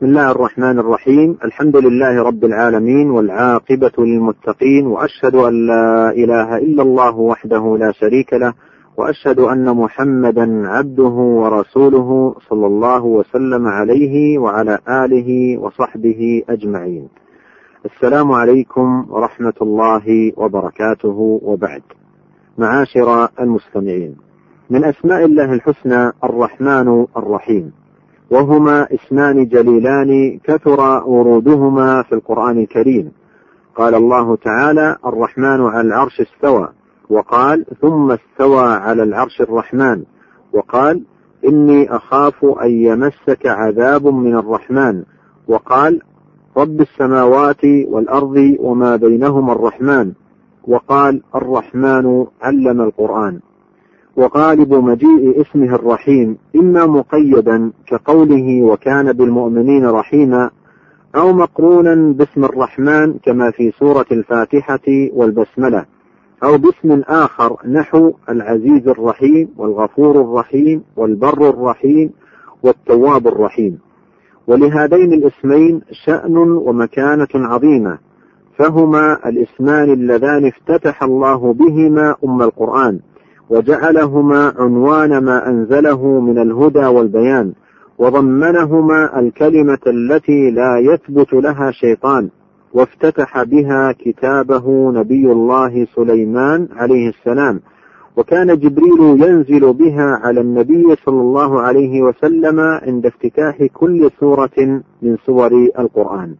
بسم الله الرحمن الرحيم. الحمد لله رب العالمين والعاقبة للمتقين وأشهد أن لا إله إلا الله وحده لا شريك له وأشهد أن محمدا عبده ورسوله صلى الله وسلم عليه وعلى آله وصحبه أجمعين. السلام عليكم ورحمة الله وبركاته. وبعد معاشر المستمعين من أسماء الله الحسنى الرحمن الرحيم. وهما اسمان جليلان كثر ورودهما في القرآن الكريم. قال الله تعالى الرحمن على العرش استوى. وقال ثم استوى على العرش الرحمن. وقال إني أخاف أن يمسك عذاب من الرحمن. وقال رب السماوات والأرض وما بينهما الرحمن. وقال الرحمن علم القرآن. وغالب مجيء اسمه الرحيم إما مقيدا كقوله وكان بالمؤمنين رحيما أو مقرونا باسم الرحمن كما في سورة الفاتحة والبسملة أو باسم آخر نحو العزيز الرحيم والغفور الرحيم والبر الرحيم والتواب الرحيم. ولهذين الاسمين شأن ومكانة عظيمة فهما الاسمان اللذان افتتح الله بهما أم القرآن. وجعلهما عنوان ما أنزله من الهدى والبيان وضمنهما الكلمة التي لا يثبت لها شيطان وافتتح بها كتابه نبي الله سليمان عليه السلام وكان جبريل ينزل بها على النبي صلى الله عليه وسلم عند افتتاح كل سورة من سور القرآن.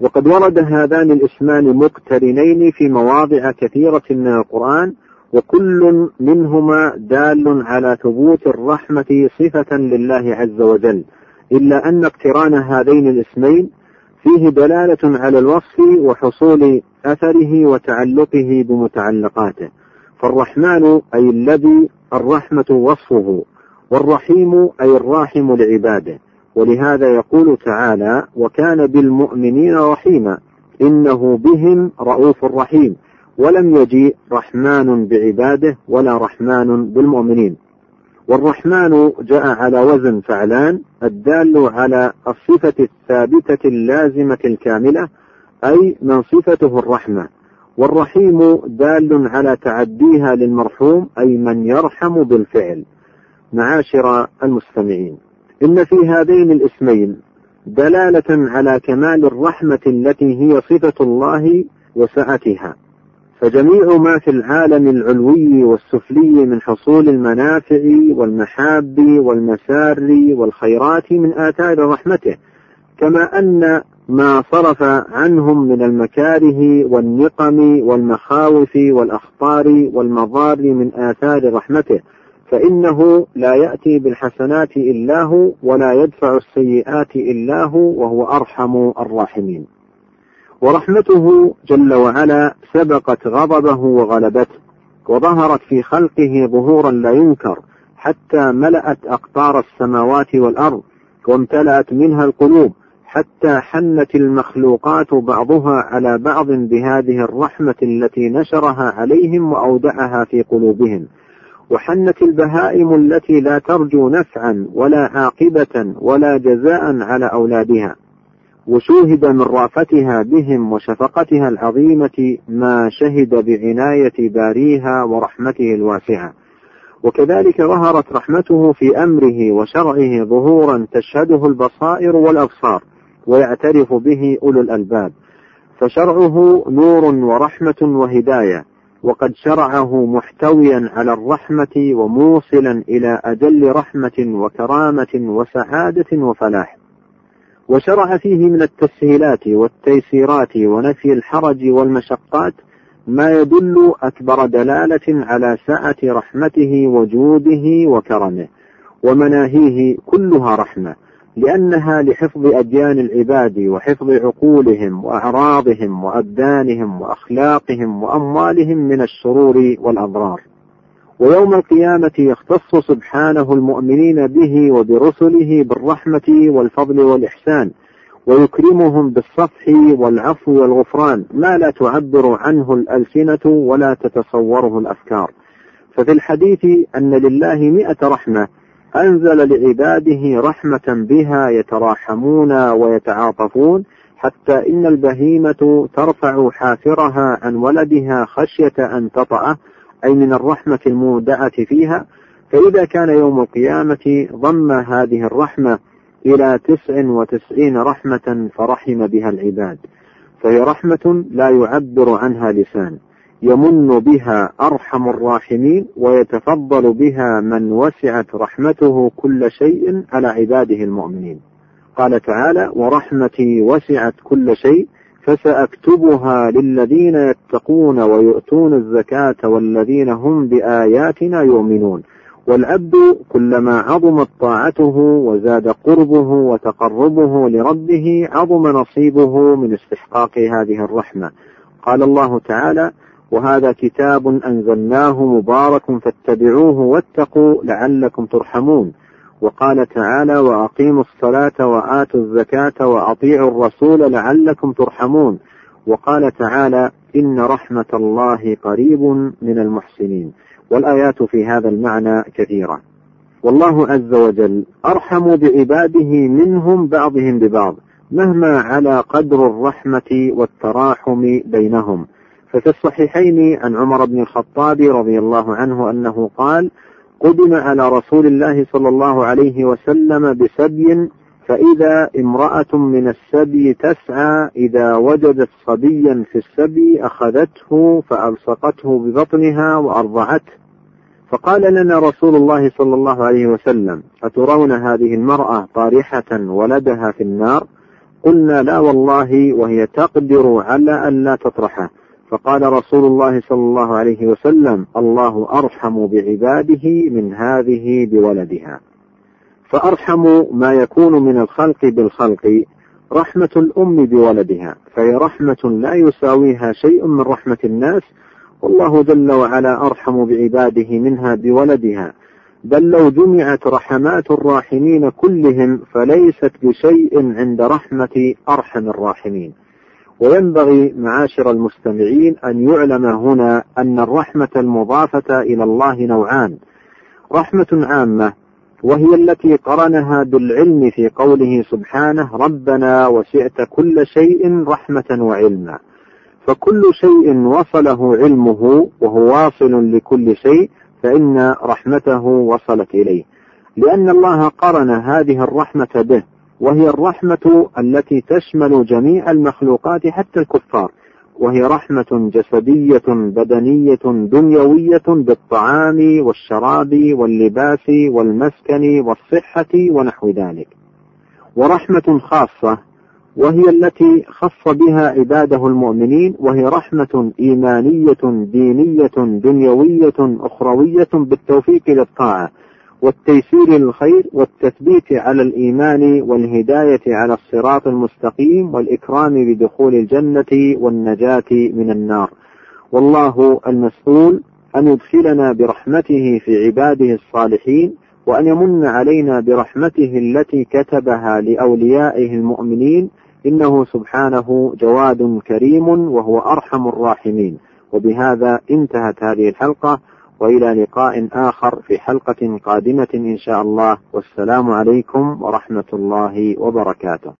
وقد ورد هذان الاسمان مقترنين في مواضع كثيرة من القرآن وكل منهما دال على ثبوت الرحمة صفة لله عز وجل إلا أن اقتران هذين الاسمين فيه دلالة على الوصف وحصول أثره وتعلقه بمتعلقاته. فالرحمن أي الذي الرحمة وصفه والرحيم أي الراحم لعباده. ولهذا يقول تعالى وكان بالمؤمنين رحيما إنه بهم رؤوف رحيم ولم يجيء رحمن بعباده ولا رحمن بالمؤمنين. والرحمن جاء على وزن فعلان الدال على الصفة الثابتة اللازمة الكاملة أي من صفته الرحمة. والرحيم دال على تعديها للمرحوم أي من يرحم بالفعل. معاشر المستمعين إن في هذين الاسمين دلالة على كمال الرحمة التي هي صفة الله وسعتها. فجميع ما في العالم العلوي والسفلي من حصول المنافع والمحاب والمسار والخيرات من آثار رحمته كما أن ما صرف عنهم من المكاره والنقم والمخاوف والأخطار والمضار من آثار رحمته فإنه لا يأتي بالحسنات إلا هو ولا يدفع السيئات إلا هو وهو أرحم الراحمين. ورحمته جل وعلا سبقت غضبه وغلبته وظهرت في خلقه ظهورا لا ينكر حتى ملأت أقطار السماوات والأرض وامتلأت منها القلوب حتى حنت المخلوقات بعضها على بعض بهذه الرحمة التي نشرها عليهم وأودعها في قلوبهم. وحنت البهائم التي لا ترجو نفعا ولا عاقبة ولا جزاء على أولادها. وشوهد من رافتها بهم وشفقتها العظيمة ما شهد بعناية باريها ورحمته الواسعة. وكذلك ظهرت رحمته في أمره وشرعه ظهورا تشهده البصائر والأبصار ويعترف به أولو الألباب. فشرعه نور ورحمة وهداية وقد شرعه محتويا على الرحمة وموصلا إلى أجل رحمة وكرامة وسعادة وفلاح. وشرع فيه من التسهيلات والتيسيرات ونفي الحرج والمشقات ما يدل أكبر دلالة على سعة رحمته وجوده وكرمه ومناهيه كلها رحمة لأنها لحفظ أديان العباد وحفظ عقولهم وأعراضهم وأبدانهم وأخلاقهم وأموالهم من الشرور والأضرار. ويوم القيامة يختص سبحانه المؤمنين به وبرسله بالرحمة والفضل والإحسان ويكرمهم بالصفح والعفو والغفران ما لا تعبر عنه الألسنة ولا تتصوره الأفكار. ففي الحديث أن لله مئة رحمة أنزل لعباده رحمة بها يتراحمون ويتعاطفون حتى إن البهيمة ترفع حافرها عن ولدها خشية أن تطأه أي من الرحمة المودعة فيها فإذا كان يوم القيامة ضم هذه الرحمة إلى تسع وتسعين رحمة فرحم بها العباد. فهي رحمة لا يعبر عنها لسان يمن بها أرحم الراحمين ويتفضل بها من وسعت رحمته كل شيء على عباده المؤمنين. قال تعالى ورحمتي وسعت كل شيء فسأكتبها للذين يتقون ويؤتون الزكاة والذين هم بآياتنا يؤمنون. والعبد كلما عظمت طاعته وزاد قربه وتقربه لربه عظم نصيبه من استحقاق هذه الرحمة. قال الله تعالى وهذا كتاب أنزلناه مبارك فاتبعوه واتقوا لعلكم ترحمون وقال تعالى وأقيموا الصلاة وآتوا الزكاة وأطيعوا الرسول لعلكم ترحمون. وقال تعالى إن رحمة الله قريب من المحسنين. والآيات في هذا المعنى كثيرة. والله عز وجل أرحم بعباده منهم بعضهم ببعض مهما على قدر الرحمة والتراحم بينهم. ففي الصحيحين عن عمر بن الخطاب رضي الله عنه أنه قال قدم على رسول الله صلى الله عليه وسلم بسبي فإذا امرأة من السبي تسعى إذا وجدت صبيا في السبي أخذته فألصقته ببطنها وأرضعته. فقال لنا رسول الله صلى الله عليه وسلم أترون هذه المرأة طارحة ولدها في النار؟ قلنا لا والله وهي تقدر على أن لا تطرحه. فقال رسول الله صلى الله عليه وسلم الله أرحم بعباده من هذه بولدها. فأرحم ما يكون من الخلق بالخلق رحمة الأم بولدها فهي رحمة لا يساويها شيء من رحمة الناس. والله جل وعلا أرحم بعباده منها بولدها. بل لو جمعت رحمات الراحمين كلهم فليست بشيء عند رحمة أرحم الراحمين. وينبغي معاشر المستمعين أن يعلم هنا أن الرحمة المضافة إلى الله نوعان. رحمة عامة وهي التي قرنها بالعلم في قوله سبحانه ربنا وسعت كل شيء رحمة وعلما. فكل شيء وصله علمه وهو واصل لكل شيء فإن رحمته وصلت إليه. لأن الله قرن هذه الرحمة به وهي الرحمة التي تشمل جميع المخلوقات حتى الكفار. وهي رحمة جسدية بدنية دنيوية بالطعام والشراب واللباس والمسكن والصحة ونحو ذلك. ورحمة خاصة وهي التي خص بها عباده المؤمنين وهي رحمة إيمانية دينية دنيوية أخروية بالتوفيق للطاعة. والتيسير للخير والتثبيت على الإيمان والهداية على الصراط المستقيم والإكرام بدخول الجنة والنجاة من النار. والله المسؤول أن يدخلنا برحمته في عباده الصالحين وأن يمن علينا برحمته التي كتبها لأوليائه المؤمنين. إنه سبحانه جواد كريم وهو أرحم الراحمين. وبهذا انتهت هذه الحلقة. وإلى لقاء آخر في حلقة قادمة إن شاء الله. والسلام عليكم ورحمة الله وبركاته.